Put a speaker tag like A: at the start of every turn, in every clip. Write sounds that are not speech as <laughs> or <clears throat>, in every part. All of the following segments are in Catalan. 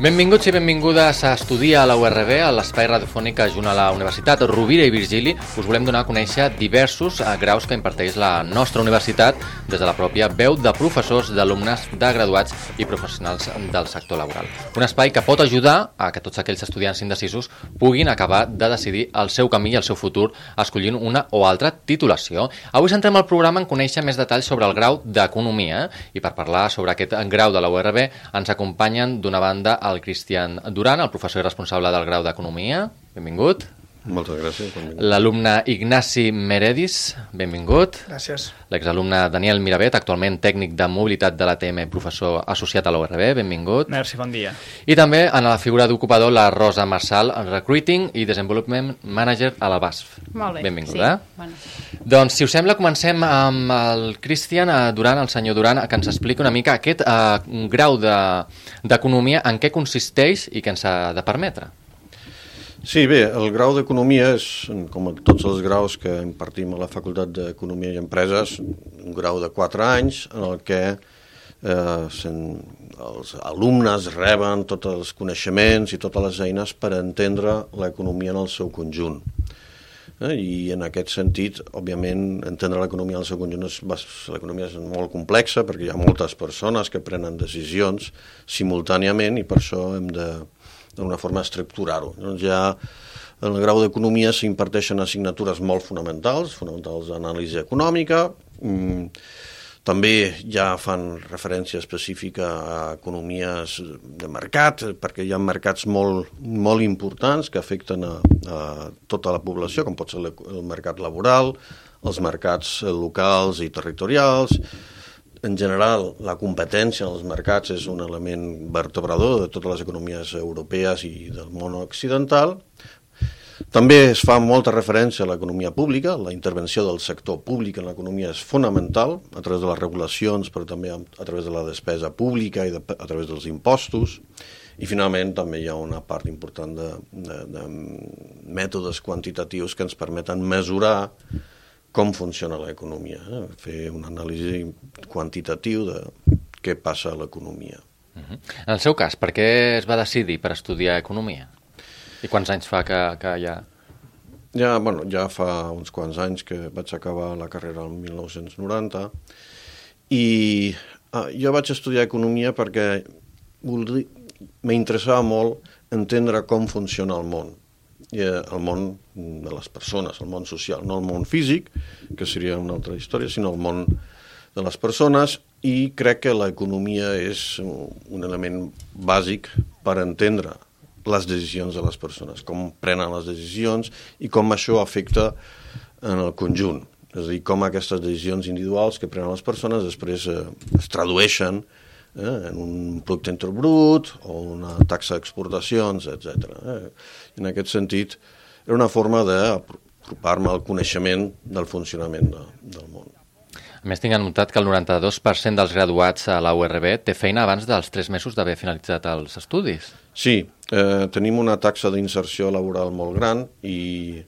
A: Benvinguts i benvingudes a Estudia a la URB, a l'espai radiofònic que junt a la Universitat Rovira i Virgili. Us volem donar a conèixer diversos eh, graus que imparteix la nostra universitat des de la pròpia veu de professors, d'alumnes, de graduats i professionals del sector laboral. Un espai que pot ajudar a que tots aquells estudiants indecisos puguin acabar de decidir el seu camí i el seu futur escollint una o altra titulació. Avui centrem el programa en conèixer més detalls sobre el grau d'Economia i per parlar sobre aquest grau de la URB ens acompanyen d'una banda el Cristian Duran, el professor responsable del grau d'Economia. Benvingut.
B: Moltes gràcies.
A: L'alumne Ignasi Meredis, benvingut.
C: Gràcies.
A: L'exalumne Daniel Miravet, actualment tècnic de mobilitat de l'ATM, professor associat a l'ORB, benvingut.
C: Merci, bon dia.
A: I també en la figura d'ocupador la Rosa Marçal, Recruiting i Development Manager a la BASF.
D: Molt bé.
A: Benvinguda.
D: Sí. Bueno.
A: Doncs, si us sembla, comencem amb el Cristian eh, Duran, el senyor Duran, que ens expliqui una mica aquest eh, grau d'economia, de, en què consisteix i què ens ha de permetre.
B: Sí, bé, el grau d'Economia és, com tots els graus que impartim a la Facultat d'Economia i Empreses, un grau de 4 anys en el que eh, els alumnes reben tots els coneixements i totes les eines per entendre l'economia en el seu conjunt. Eh? I en aquest sentit, òbviament, entendre l'economia en el seu conjunt és, l'economia és molt complexa perquè hi ha moltes persones que prenen decisions simultàniament i per això hem de d'una forma estructurar-ho. Doncs ja en el grau d'economia s'imparteixen assignatures molt fonamentals, fonamentals d'anàlisi econòmica, mm, també ja fan referència específica a economies de mercat, perquè hi ha mercats molt, molt importants que afecten a, a tota la població, com pot ser el mercat laboral, els mercats locals i territorials, en general, la competència en els mercats és un element vertebrador de totes les economies europees i del món occidental. També es fa molta referència a l'economia pública, la intervenció del sector públic en l'economia és fonamental, a través de les regulacions, però també a través de la despesa pública i de, a través dels impostos. I finalment també hi ha una part important de, de, de mètodes quantitatius que ens permeten mesurar com funciona l'economia, eh? fer un anàlisi quantitatiu de què passa a l'economia.
A: Uh -huh. En el seu cas, per què es va decidir per estudiar economia? I quants anys fa que, que ja...
B: Ja, bueno, ja fa uns quants anys que vaig acabar la carrera el 1990 i ah, jo vaig estudiar economia perquè m'interessava molt entendre com funciona el món eh, el món de les persones, el món social, no el món físic, que seria una altra història, sinó el món de les persones i crec que l'economia és un element bàsic per entendre les decisions de les persones, com prenen les decisions i com això afecta en el conjunt. És a dir, com aquestes decisions individuals que prenen les persones després eh, es tradueixen eh, en un producte interbrut o una taxa d'exportacions, etc. Eh? En aquest sentit, era una forma d'apropar-me al coneixement del funcionament de, del món.
A: A més, tinc anotat que el 92% dels graduats a la URB té feina abans dels 3 mesos d'haver finalitzat els estudis.
B: Sí, eh, tenim una taxa d'inserció laboral molt gran i,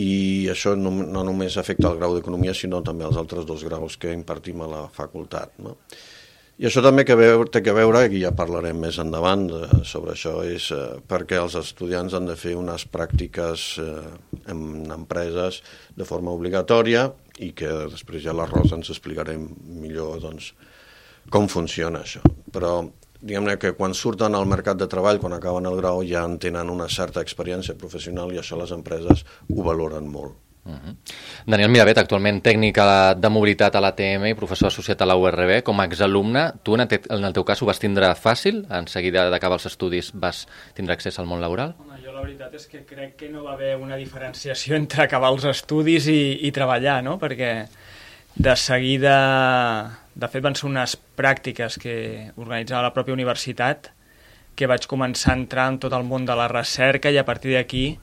B: i això no, no només afecta el grau d'economia, sinó també els altres dos graus que impartim a la facultat. No? I això també que veu, té que veure, i ja parlarem més endavant de, sobre això, és eh, perquè els estudiants han de fer unes pràctiques eh, en empreses de forma obligatòria i que després ja la Rosa ens explicarem millor doncs, com funciona això. Però diguem-ne que quan surten al mercat de treball, quan acaben el grau, ja en tenen una certa experiència professional i això les empreses ho valoren molt.
A: Uh -huh. Daniel Miravet, actualment tècnic de mobilitat a l'ATM i professor associat a la URB, com a exalumne, tu en el teu cas ho vas tindre fàcil? En seguida d'acabar els estudis vas tindre accés al món laboral?
C: Home, jo la veritat és que crec que no va haver una diferenciació <laughs> entre acabar els estudis i, i treballar, no? Perquè de seguida... De fet, van ser unes pràctiques que organitzava la pròpia universitat que vaig començar a entrar en tot el món de la recerca i a partir d'aquí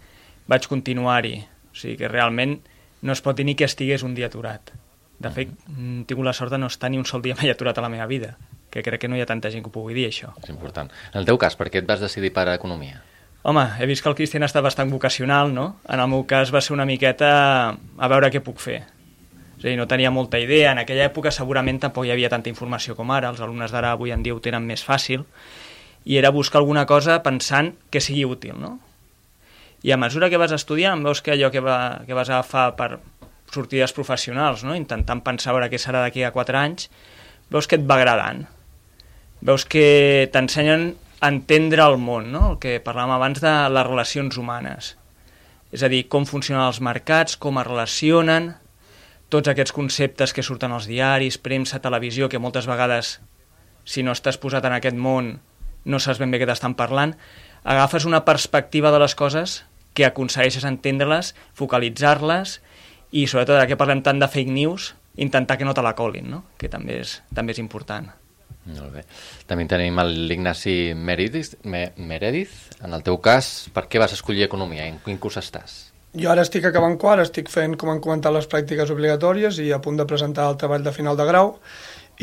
C: vaig continuar-hi o sigui que realment no es pot dir ni que estigués un dia aturat. De fet, mm, he tingut la sort de no estar ni un sol dia mai aturat a la meva vida, que crec que no hi ha tanta gent que ho pugui dir, això.
A: És important. En el teu cas, per què et vas decidir per a Economia?
C: Home, he vist que el Cristian està bastant vocacional, no? En el meu cas va ser una miqueta a veure què puc fer. És a dir, no tenia molta idea. En aquella època segurament tampoc hi havia tanta informació com ara. Els alumnes d'ara avui en dia ho tenen més fàcil. i era buscar alguna cosa pensant que sigui útil, no? I a mesura que vas estudiant, veus que allò que, va, que vas agafar per sortides professionals, no? intentant pensar veure què serà d'aquí a 4 anys, veus que et va agradant. Veus que t'ensenyen a entendre el món, no? el que parlàvem abans de les relacions humanes. És a dir, com funcionen els mercats, com es relacionen, tots aquests conceptes que surten als diaris, premsa, televisió, que moltes vegades, si no estàs posat en aquest món, no saps ben bé què t'estan parlant, agafes una perspectiva de les coses que aconsegueixes entendre-les, focalitzar-les i sobretot ara que parlem tant de fake news, intentar que no te la colin, no? que també és, també és important.
A: Molt bé. També tenim l'Ignasi Meredith, Meredith. En el teu cas, per què vas escollir Economia? En quin curs estàs?
D: Jo ara estic acabant quart, estic fent, com han comentat, les pràctiques obligatòries i a punt de presentar el treball de final de grau.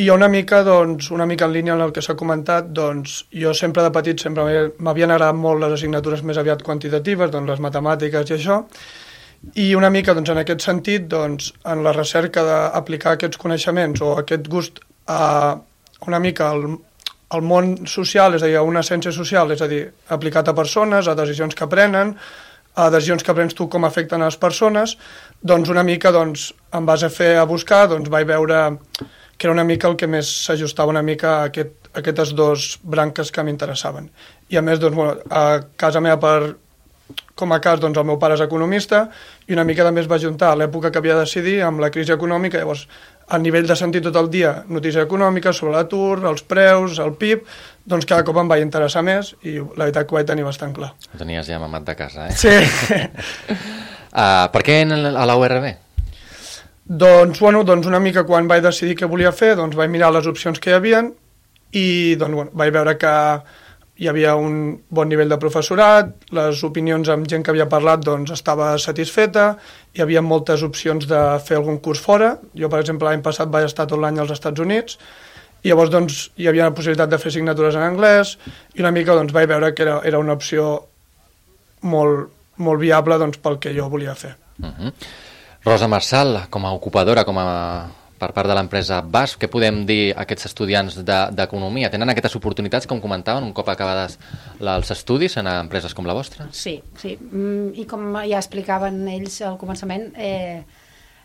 D: I una mica, doncs, una mica en línia amb el que s'ha comentat, doncs, jo sempre de petit sempre m'havien agradat molt les assignatures més aviat quantitatives, doncs les matemàtiques i això, i una mica, doncs, en aquest sentit, doncs, en la recerca d'aplicar aquests coneixements o aquest gust a una mica al, al món social, és a dir, a una ciència social, és a dir, aplicat a persones, a decisions que prenen, a decisions que prens tu com afecten a les persones, doncs una mica, doncs, em vas a fer a buscar, doncs vaig veure que era una mica el que més s'ajustava una mica a, aquest, a aquestes dos branques que m'interessaven. I a més, doncs, bueno, a casa meva per, com a cas, doncs, el meu pare és economista i una mica també es va juntar a l'època que havia de decidir amb la crisi econòmica, llavors a nivell de sentir tot el dia notícies econòmiques sobre l'atur, els preus, el PIB, doncs cada cop em vaig interessar més i la veritat que ho vaig tenir bastant clar.
A: Ho tenies ja mamat de casa, eh?
D: Sí.
A: uh, <laughs> per què a la URB?
D: Doncs, bueno, doncs una mica quan vaig decidir què volia fer, doncs vaig mirar les opcions que hi havien i doncs, bueno, vaig veure que hi havia un bon nivell de professorat, les opinions amb gent que havia parlat doncs, estava satisfeta, hi havia moltes opcions de fer algun curs fora. Jo, per exemple, l'any passat vaig estar tot l'any als Estats Units, i llavors doncs, hi havia la possibilitat de fer signatures en anglès, i una mica doncs, vaig veure que era, era una opció molt, molt viable doncs, pel que jo volia fer.
A: Uh -huh. Rosa Marçal, com a ocupadora, com a per part de l'empresa BAS, què podem dir a aquests estudiants d'economia? De, Tenen aquestes oportunitats, com comentaven, un cop acabades els estudis en empreses com la vostra?
E: Sí, sí. Mm, I com ja explicaven ells al començament, eh,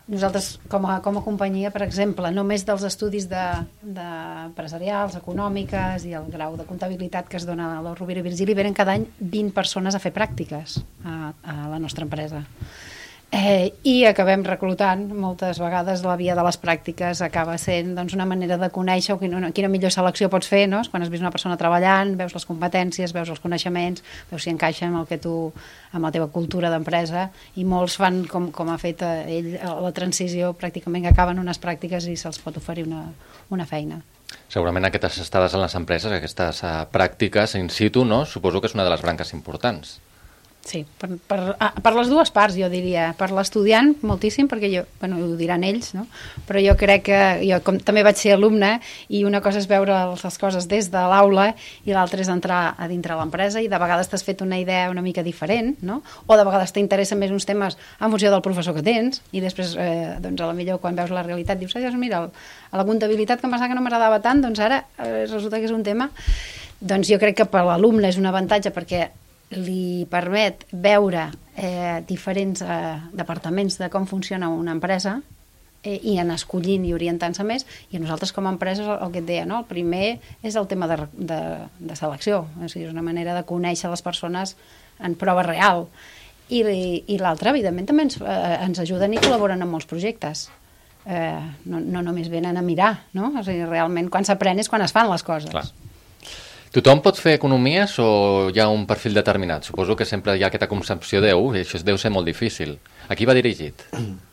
E: nosaltres com a, com a companyia, per exemple, només dels estudis de, de empresarials, econòmiques i el grau de comptabilitat que es dona a la Rovira i Virgili, venen cada any 20 persones a fer pràctiques a, a la nostra empresa. Eh, I acabem reclutant, moltes vegades la via de les pràctiques acaba sent doncs, una manera de conèixer quina, quina millor selecció pots fer, no? quan has vist una persona treballant, veus les competències, veus els coneixements, veus si encaixa amb el que tu, amb la teva cultura d'empresa, i molts fan com, com ha fet eh, ell la transició, pràcticament acaben unes pràctiques i se'ls pot oferir una, una feina.
A: Segurament aquestes estades en les empreses, aquestes uh, pràctiques in situ, no? suposo que és una de les branques importants.
E: Sí, per, per, ah, per les dues parts, jo diria. Per l'estudiant, moltíssim, perquè jo, bueno, ho diran ells, no? Però jo crec que, jo com també vaig ser alumne, i una cosa és veure les coses des de l'aula, i l'altra és entrar a dintre l'empresa, i de vegades t'has fet una idea una mica diferent, no? O de vegades t'interessen més uns temes en funció del professor que tens, i després, eh, doncs, a la millor, quan veus la realitat, dius, doncs mira, el, a la comptabilitat que em pensava que no m'agradava tant, doncs ara eh, resulta que és un tema... Doncs jo crec que per l'alumne és un avantatge perquè li permet veure eh, diferents eh, departaments de com funciona una empresa eh, i en escollint i orientant-se més i a nosaltres com a empreses el, el que et deia, no? el primer és el tema de, de, de selecció, o sigui, és una manera de conèixer les persones en prova real i, i l'altre, evidentment, també ens, eh, ens ajuden i col·laboren en molts projectes eh, no, no només venen a mirar no? o sigui, realment quan s'aprèn és quan es fan les coses
A: Clar. Tothom pot fer economies o hi ha un perfil determinat? Suposo que sempre hi ha aquesta concepció de, uh, això deu ser molt difícil. A qui va dirigit? <clears throat>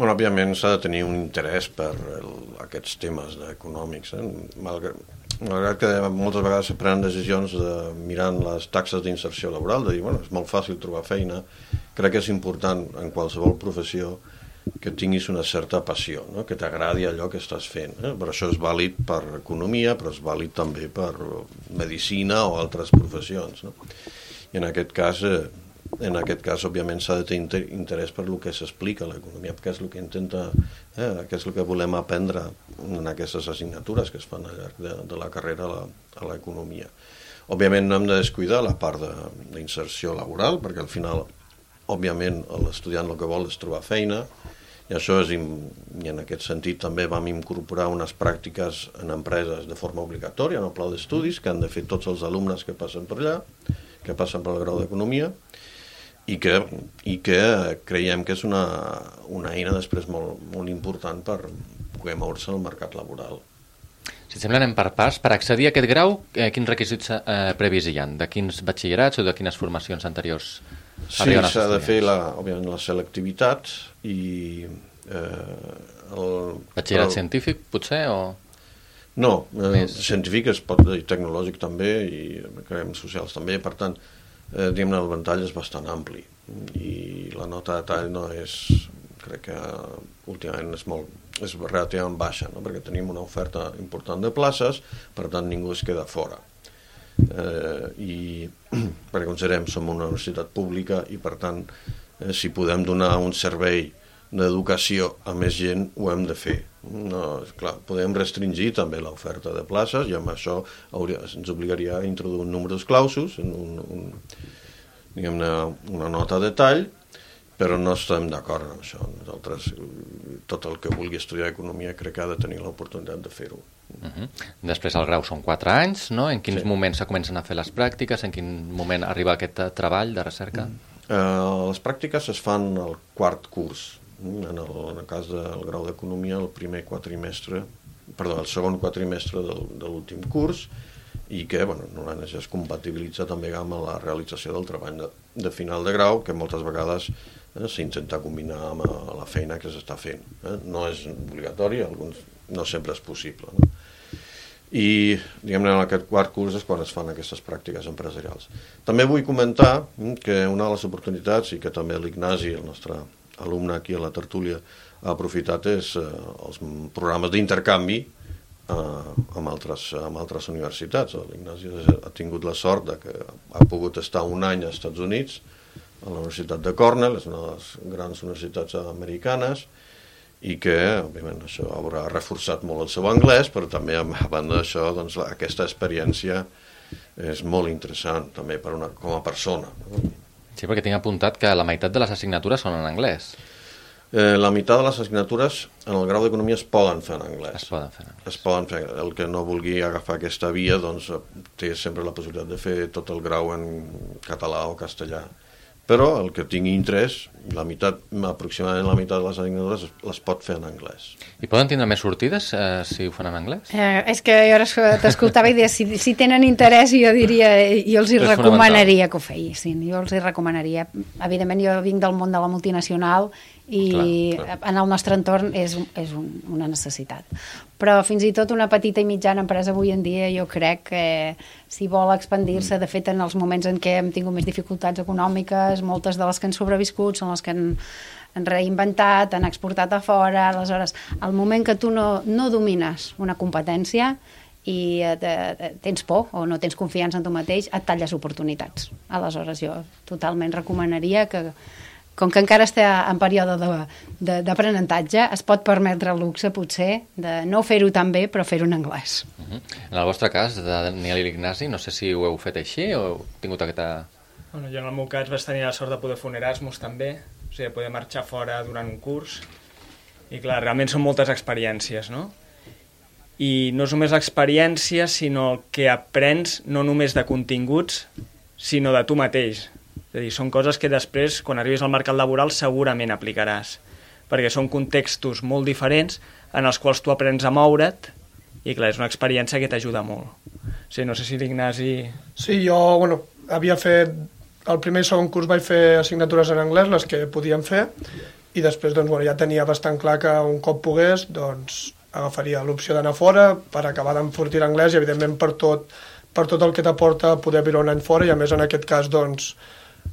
B: Bueno, òbviament s'ha de tenir un interès per el, aquests temes econòmics. Eh? Malgrat, malgrat que moltes vegades se prenen decisions de, mirant les taxes d'inserció laboral, de dir, bueno, és molt fàcil trobar feina, crec que és important en qualsevol professió que tinguis una certa passió, no? que t'agradi allò que estàs fent. Eh? Però això és vàlid per economia, però és vàlid també per medicina o altres professions. No? I en aquest cas, eh, en aquest cas òbviament s'ha de tenir interès per el que s'explica a l'economia, perquè és el que intenta, eh, que és el que volem aprendre en aquestes assignatures que es fan al llarg de, de la carrera a l'economia. Òbviament no hem de descuidar la part d'inserció laboral, perquè al final, òbviament, l'estudiant el que vol és trobar feina, i això és, i en aquest sentit també vam incorporar unes pràctiques en empreses de forma obligatòria en el pla d'estudis que han de fer tots els alumnes que passen per allà, que passen pel grau d'economia, i que, i que creiem que és una, una eina després molt, molt important per poder moure-se al mercat laboral.
A: Si et sembla, anem per pas. Per accedir a aquest grau, eh, quins requisits eh, previs hi ha? De quins batxillerats o de quines formacions anteriors
B: Sí, s'ha de fer, la, òbviament, la selectivitat i... Eh, el,
A: Batxillerat el... científic, potser, o...?
B: No, eh, Més... científic es pot, i tecnològic també, i creiem socials també, per tant, eh, diguem el ventall és bastant ampli i la nota de tall no és, crec que últimament és molt, és relativament baixa, no? perquè tenim una oferta important de places, per tant ningú es queda fora. Eh, I <clears throat> perquè considerem som una universitat pública i per tant eh, si podem donar un servei d'educació a més gent ho hem de fer. No, clar, podem restringir també l'oferta de places i amb això hauria, ens obligaria a introduir un número clausos, un, un, diguem-ne, una nota de tall però no estem d'acord amb això. Nosaltres, tot el que vulgui estudiar economia crec que ha de tenir l'oportunitat de fer-ho.
A: Uh -huh. Després el grau són 4 anys, no? En quins sí. moments se comencen a fer les pràctiques? En quin moment arriba aquest eh, treball de recerca?
B: Uh, uh, les pràctiques es fan al quart curs. En el, en el cas del grau d'economia, el primer quatrimestre, perdó, el segon quatrimestre del, de l'últim curs, i que bueno, normalment es compatibilitza també amb la realització del treball de, de final de grau, que moltes vegades eh, s'intenta combinar amb la feina que s'està fent. Eh? No és obligatori, alguns no sempre és possible. No? I, diguem-ne, en aquest quart curs és quan es fan aquestes pràctiques empresarials. També vull comentar mm, que una de les oportunitats, i que també l'Ignasi, el nostre alumne aquí a la tertúlia, ha aprofitat és eh, els programes d'intercanvi eh, amb, altres, amb altres universitats. L'Ignasi ha tingut la sort de que ha pogut estar un any als Estats Units, a la Universitat de Cornell, és una de les grans universitats americanes, i que, òbviament, això haurà reforçat molt el seu anglès, però també, a banda d'això, doncs, aquesta experiència és molt interessant, també, per una, com a persona. No?
A: Sí, perquè tinc apuntat que la meitat de les assignatures són en anglès.
B: Eh, la meitat de les assignatures en el grau d'economia es poden fer en anglès.
A: Es poden fer en anglès.
B: Es poden fer. El que no vulgui agafar aquesta via doncs, té sempre la possibilitat de fer tot el grau en català o castellà. Però el que tingui interès, la meitat, aproximadament la meitat de les assignatures les pot fer en anglès.
A: I poden tindre més sortides eh, si ho fan en anglès?
E: Eh, és que jo ara t'escoltava i deia, si, si tenen interès, jo diria, jo els hi és recomanaria que ho feissin. Jo els hi recomanaria. Evidentment, jo vinc del món de la multinacional i clar, clar. en el nostre entorn és, és un, una necessitat. Però fins i tot una petita i mitjana empresa avui en dia jo crec que si vol expandir-se, mm. de fet en els moments en què hem tingut més dificultats econòmiques, moltes de les que han sobreviscut són les que han, han reinventat, han exportat a fora, aleshores el moment que tu no, no domines una competència i eh, tens por o no tens confiança en tu mateix, et talles oportunitats. Aleshores jo totalment recomanaria que com que encara està en període d'aprenentatge, es pot permetre el luxe, potser, de no fer-ho tan bé, però fer-ho en anglès.
A: Uh -huh. En el vostre cas, de Daniel i l'Ignasi, no sé si ho heu fet així o heu tingut aquesta...
C: Bueno, jo en el meu cas vaig tenir la sort de poder fer un Erasmus també, o sigui, de poder marxar fora durant un curs, i clar, realment són moltes experiències, no? I no és només l'experiència, sinó el que aprens no només de continguts, sinó de tu mateix, és a dir, són coses que després, quan arribis al mercat laboral, segurament aplicaràs, perquè són contextos molt diferents en els quals tu aprens a moure't i, clar, és una experiència que t'ajuda molt. Sí, no sé si l'Ignasi...
D: Sí, jo, bueno, havia fet... El primer i segon curs vaig fer assignatures en anglès, les que podíem fer, i després doncs, bueno, ja tenia bastant clar que un cop pogués doncs, agafaria l'opció d'anar fora per acabar d'enfortir l'anglès i evidentment per tot, per tot el que t'aporta poder viure un any fora i a més en aquest cas doncs,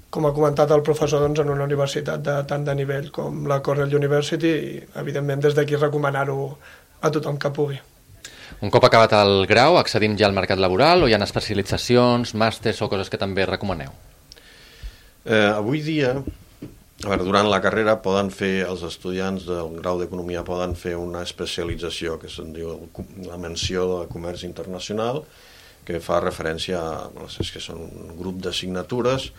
D: com ha comentat el professor, doncs, en una universitat de tant de nivell com la Cornell University i, evidentment, des d'aquí recomanar-ho a tothom que pugui.
A: Un cop acabat el grau, accedim ja al mercat laboral o hi ha especialitzacions, màsters o coses que també recomaneu?
B: Eh, avui dia, a veure, durant la carrera poden fer, els estudiants del grau d'Economia poden fer una especialització que se'n diu la menció de comerç internacional que fa referència a... És que són un grup d'assignatures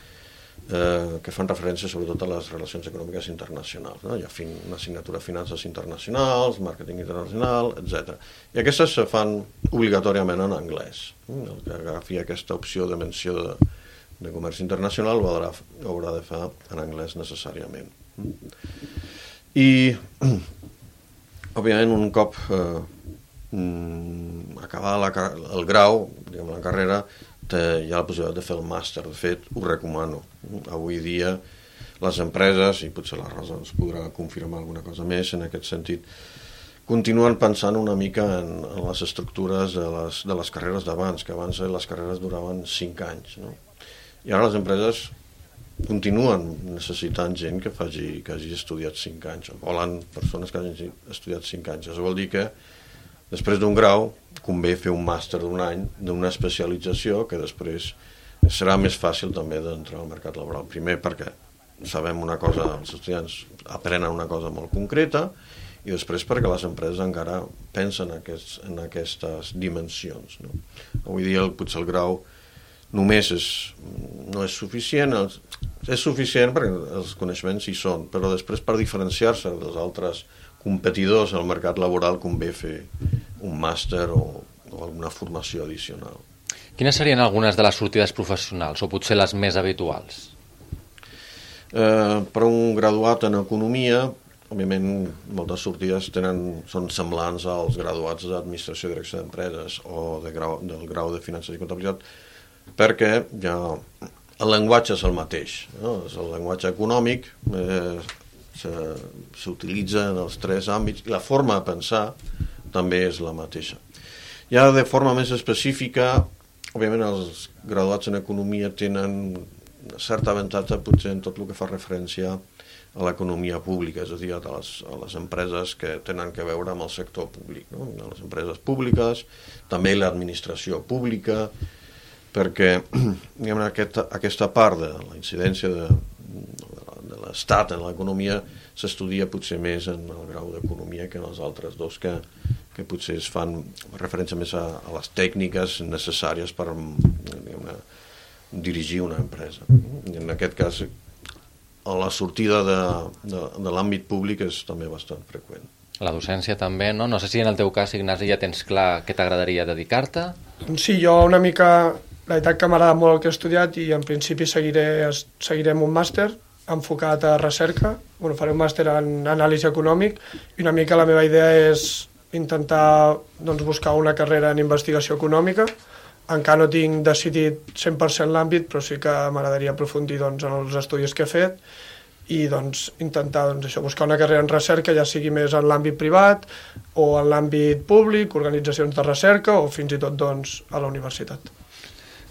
B: eh, que fan referència sobretot a les relacions econòmiques internacionals. No? Hi ha fin, una assignatura finances internacionals, màrqueting internacional, etc. I aquestes se fan obligatòriament en anglès. El que agafi aquesta opció de menció de, de comerç internacional ho haurà, ho haurà de fer en anglès necessàriament. I, <clears throat> òbviament, un cop eh, mm, acabar la, el grau, diguem, la carrera, hi ha la possibilitat de fer el màster. De fet, ho recomano. Avui dia les empreses, i potser la Rosa ens podrà confirmar alguna cosa més en aquest sentit, continuen pensant una mica en, en les estructures de les, de les carreres d'abans, que abans les carreres duraven 5 anys. No? I ara les empreses continuen necessitant gent que, faci, que hagi estudiat 5 anys, o volen persones que hagin estudiat 5 anys. Això vol dir que després d'un grau convé fer un màster d'un any d'una especialització que després serà més fàcil també d'entrar al mercat laboral. Primer perquè sabem una cosa, els estudiants aprenen una cosa molt concreta i després perquè les empreses encara pensen en, aquests, en aquestes dimensions. No? Avui dia potser el grau només és, no és suficient, és suficient perquè els coneixements hi són, però després per diferenciar-se dels altres competidors al mercat laboral convé fer un màster o, o alguna formació addicional.
A: Quines serien algunes de les sortides professionals, o potser les més habituals?
B: Eh, per un graduat en economia, òbviament moltes sortides tenen, són semblants als graduats d'administració i direcció d'empreses o de grau, del grau de finances i comptabilitat, perquè ja el llenguatge és el mateix, no? és el llenguatge econòmic, eh, s'utilitza en els tres àmbits i la forma de pensar també és la mateixa. Ja de forma més específica, òbviament els graduats en economia tenen una certa avantatge potser en tot el que fa referència a l'economia pública, és a dir, a les, a les empreses que tenen que veure amb el sector públic, no? a les empreses públiques, també l'administració pública, perquè <clears throat> diguem, aquesta, aquesta part de la incidència de, l'estat en l'economia s'estudia potser més en el grau d'economia que en els altres dos que, que potser es fan referència més a, a les tècniques necessàries per diguem, dirigir una empresa. I en aquest cas, la sortida de, de, de l'àmbit públic és també bastant freqüent.
A: La docència també, no? No sé si en el teu cas, Ignasi, ja tens clar què t'agradaria dedicar-te?
D: Sí, jo una mica... La veritat que m'agrada molt el que he estudiat i en principi seguiré, seguiré un màster enfocat a recerca, bueno, faré un màster en anàlisi econòmic i una mica la meva idea és intentar doncs, buscar una carrera en investigació econòmica. Encara no tinc decidit 100% l'àmbit, però sí que m'agradaria aprofundir doncs, en els estudis que he fet i doncs, intentar doncs, això, buscar una carrera en recerca, ja sigui més en l'àmbit privat o en l'àmbit públic, organitzacions de recerca o fins i tot doncs, a la universitat.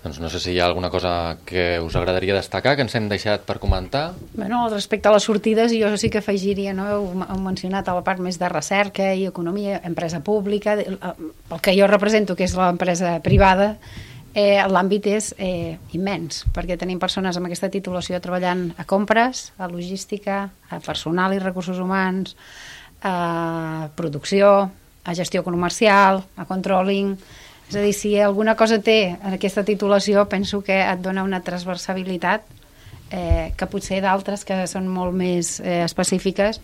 A: Doncs no sé si hi ha alguna cosa que us agradaria destacar, que ens hem deixat per comentar.
E: Bueno, respecte a les sortides, jo sí que afegiria, no? heu, heu mencionat a la part més de recerca i economia, empresa pública, el que jo represento, que és l'empresa privada, eh, l'àmbit és eh, immens, perquè tenim persones amb aquesta titulació treballant a compres, a logística, a personal i recursos humans, a producció, a gestió comercial, a controlling, és a dir, si alguna cosa té en aquesta titulació, penso que et dona una transversabilitat eh, que potser d'altres que són molt més eh, específiques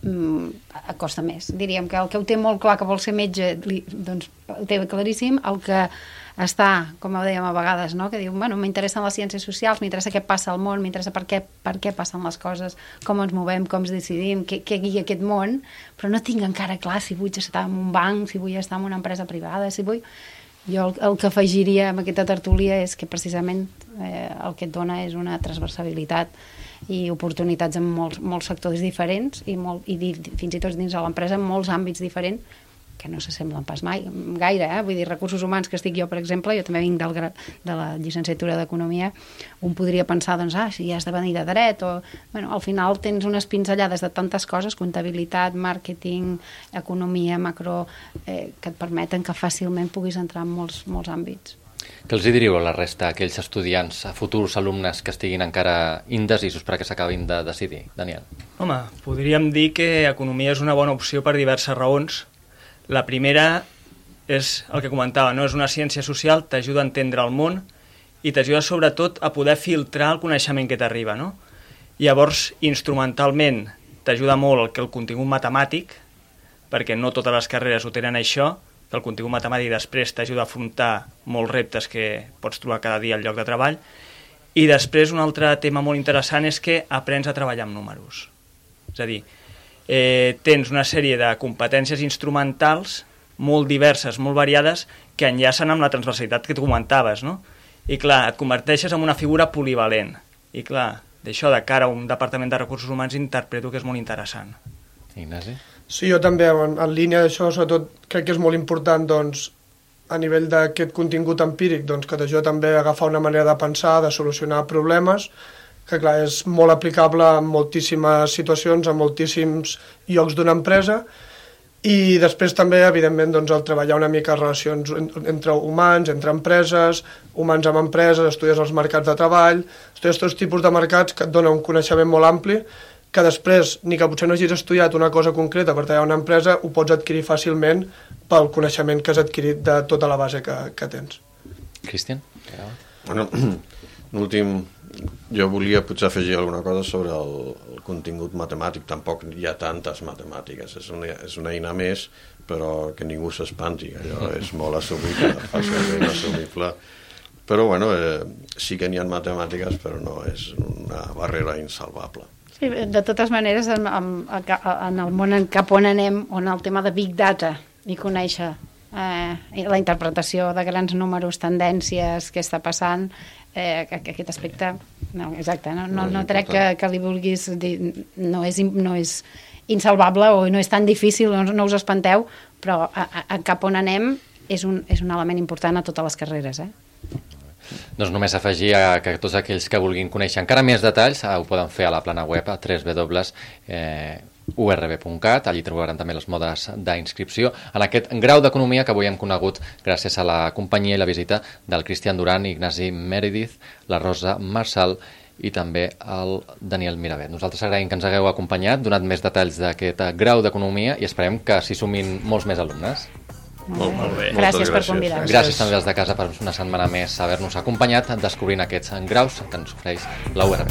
E: mm, costa més. Diríem que el que ho té molt clar que vol ser metge, li, doncs ho té claríssim, el que està, com ho dèiem a vegades, no? que diu, bueno, m'interessen les ciències socials, m'interessa què passa al món, m'interessa per, què, per què passen les coses, com ens movem, com ens decidim, què, què guia aquest món, però no tinc encara clar si vull estar en un banc, si vull estar en una empresa privada, si vull... Jo el, el que afegiria amb aquesta tertúlia és que precisament eh, el que et dona és una transversabilitat i oportunitats en molts, molts sectors diferents i, molt, i fins i tot dins de l'empresa en molts àmbits diferents que no s'assemblen pas mai, gaire, eh? vull dir, recursos humans que estic jo, per exemple, jo també vinc del, de la llicenciatura d'Economia, un podria pensar, doncs, ah, si has de venir de dret, o, bueno, al final tens unes pinzellades de tantes coses, comptabilitat, màrqueting, economia, macro, eh, que et permeten que fàcilment puguis entrar en molts, molts àmbits.
A: Què els diríeu a la resta, aquells estudiants, a futurs alumnes que estiguin encara indecisos perquè s'acabin de decidir? Daniel.
C: Home, podríem dir que economia és una bona opció per diverses raons, la primera, és el que comentava, no? és una ciència social, t'ajuda a entendre el món i t'ajuda sobretot a poder filtrar el coneixement que t'arriba. No? Llavors, instrumentalment, t'ajuda molt que el contingut matemàtic, perquè no totes les carreres ho tenen això, que el contingut matemàtic després t'ajuda a afrontar molts reptes que pots trobar cada dia al lloc de treball, i després un altre tema molt interessant és que aprens a treballar amb números. És a dir, eh, tens una sèrie de competències instrumentals molt diverses, molt variades, que enllacen amb la transversalitat que tu comentaves, no? I clar, et converteixes en una figura polivalent. I clar, d'això de cara a un departament de recursos humans interpreto que és molt interessant.
A: Ignasi?
D: Sí, jo també, en, en línia d'això, sobretot crec que és molt important doncs, a nivell d'aquest contingut empíric doncs, que t'ajuda també a agafar una manera de pensar, de solucionar problemes, que clar, és molt aplicable en moltíssimes situacions, en moltíssims llocs d'una empresa, i després també, evidentment, doncs, el treballar una mica relacions entre humans, entre empreses, humans amb empreses, estudies els mercats de treball, estudies tots tipus de mercats que et dona un coneixement molt ampli que després, ni que potser no hagis estudiat una cosa concreta per treballar una empresa, ho pots adquirir fàcilment pel coneixement que has adquirit de tota la base que, que tens.
A: Cristian?
B: Bueno, <clears throat> l'últim, jo volia potser afegir alguna cosa sobre el, el contingut matemàtic. Tampoc hi ha tantes matemàtiques. És una, és una eina més, però que ningú s'espanti. Allò és molt assumible, <laughs> fàcilment assumible. Però, bueno, eh, sí que n'hi ha matemàtiques, però no és una barrera insalvable.
E: Sí, de totes maneres, en, en, en el món en cap on anem, on el tema de Big Data i conèixer eh, la interpretació de grans números, tendències, què està passant, eh, aquest aspecte, no, exacte, no, no, no crec que, que li vulguis dir, no és, no és insalvable o no és tan difícil, no, no us espanteu, però a, a, a cap on anem és un, és un element important a totes les carreres, eh?
A: Doncs només afegir a que tots aquells que vulguin conèixer encara més detalls eh, ho poden fer a la plana web a www.urb.cat, allí trobaran també les modes d'inscripció en aquest grau d'economia que avui hem conegut gràcies a la companyia i la visita del Cristian Duran, Ignasi Meredith, la Rosa Marçal i també el Daniel Miravet. Nosaltres agraïm que ens hagueu acompanyat, donat més detalls d'aquest grau d'economia i esperem que s'hi sumin molts més alumnes.
C: Molt, molt bé.
E: Gràcies, per convidar-nos.
A: Gràcies també als de casa per una setmana més haver-nos acompanyat descobrint aquests graus que ens ofereix la URB.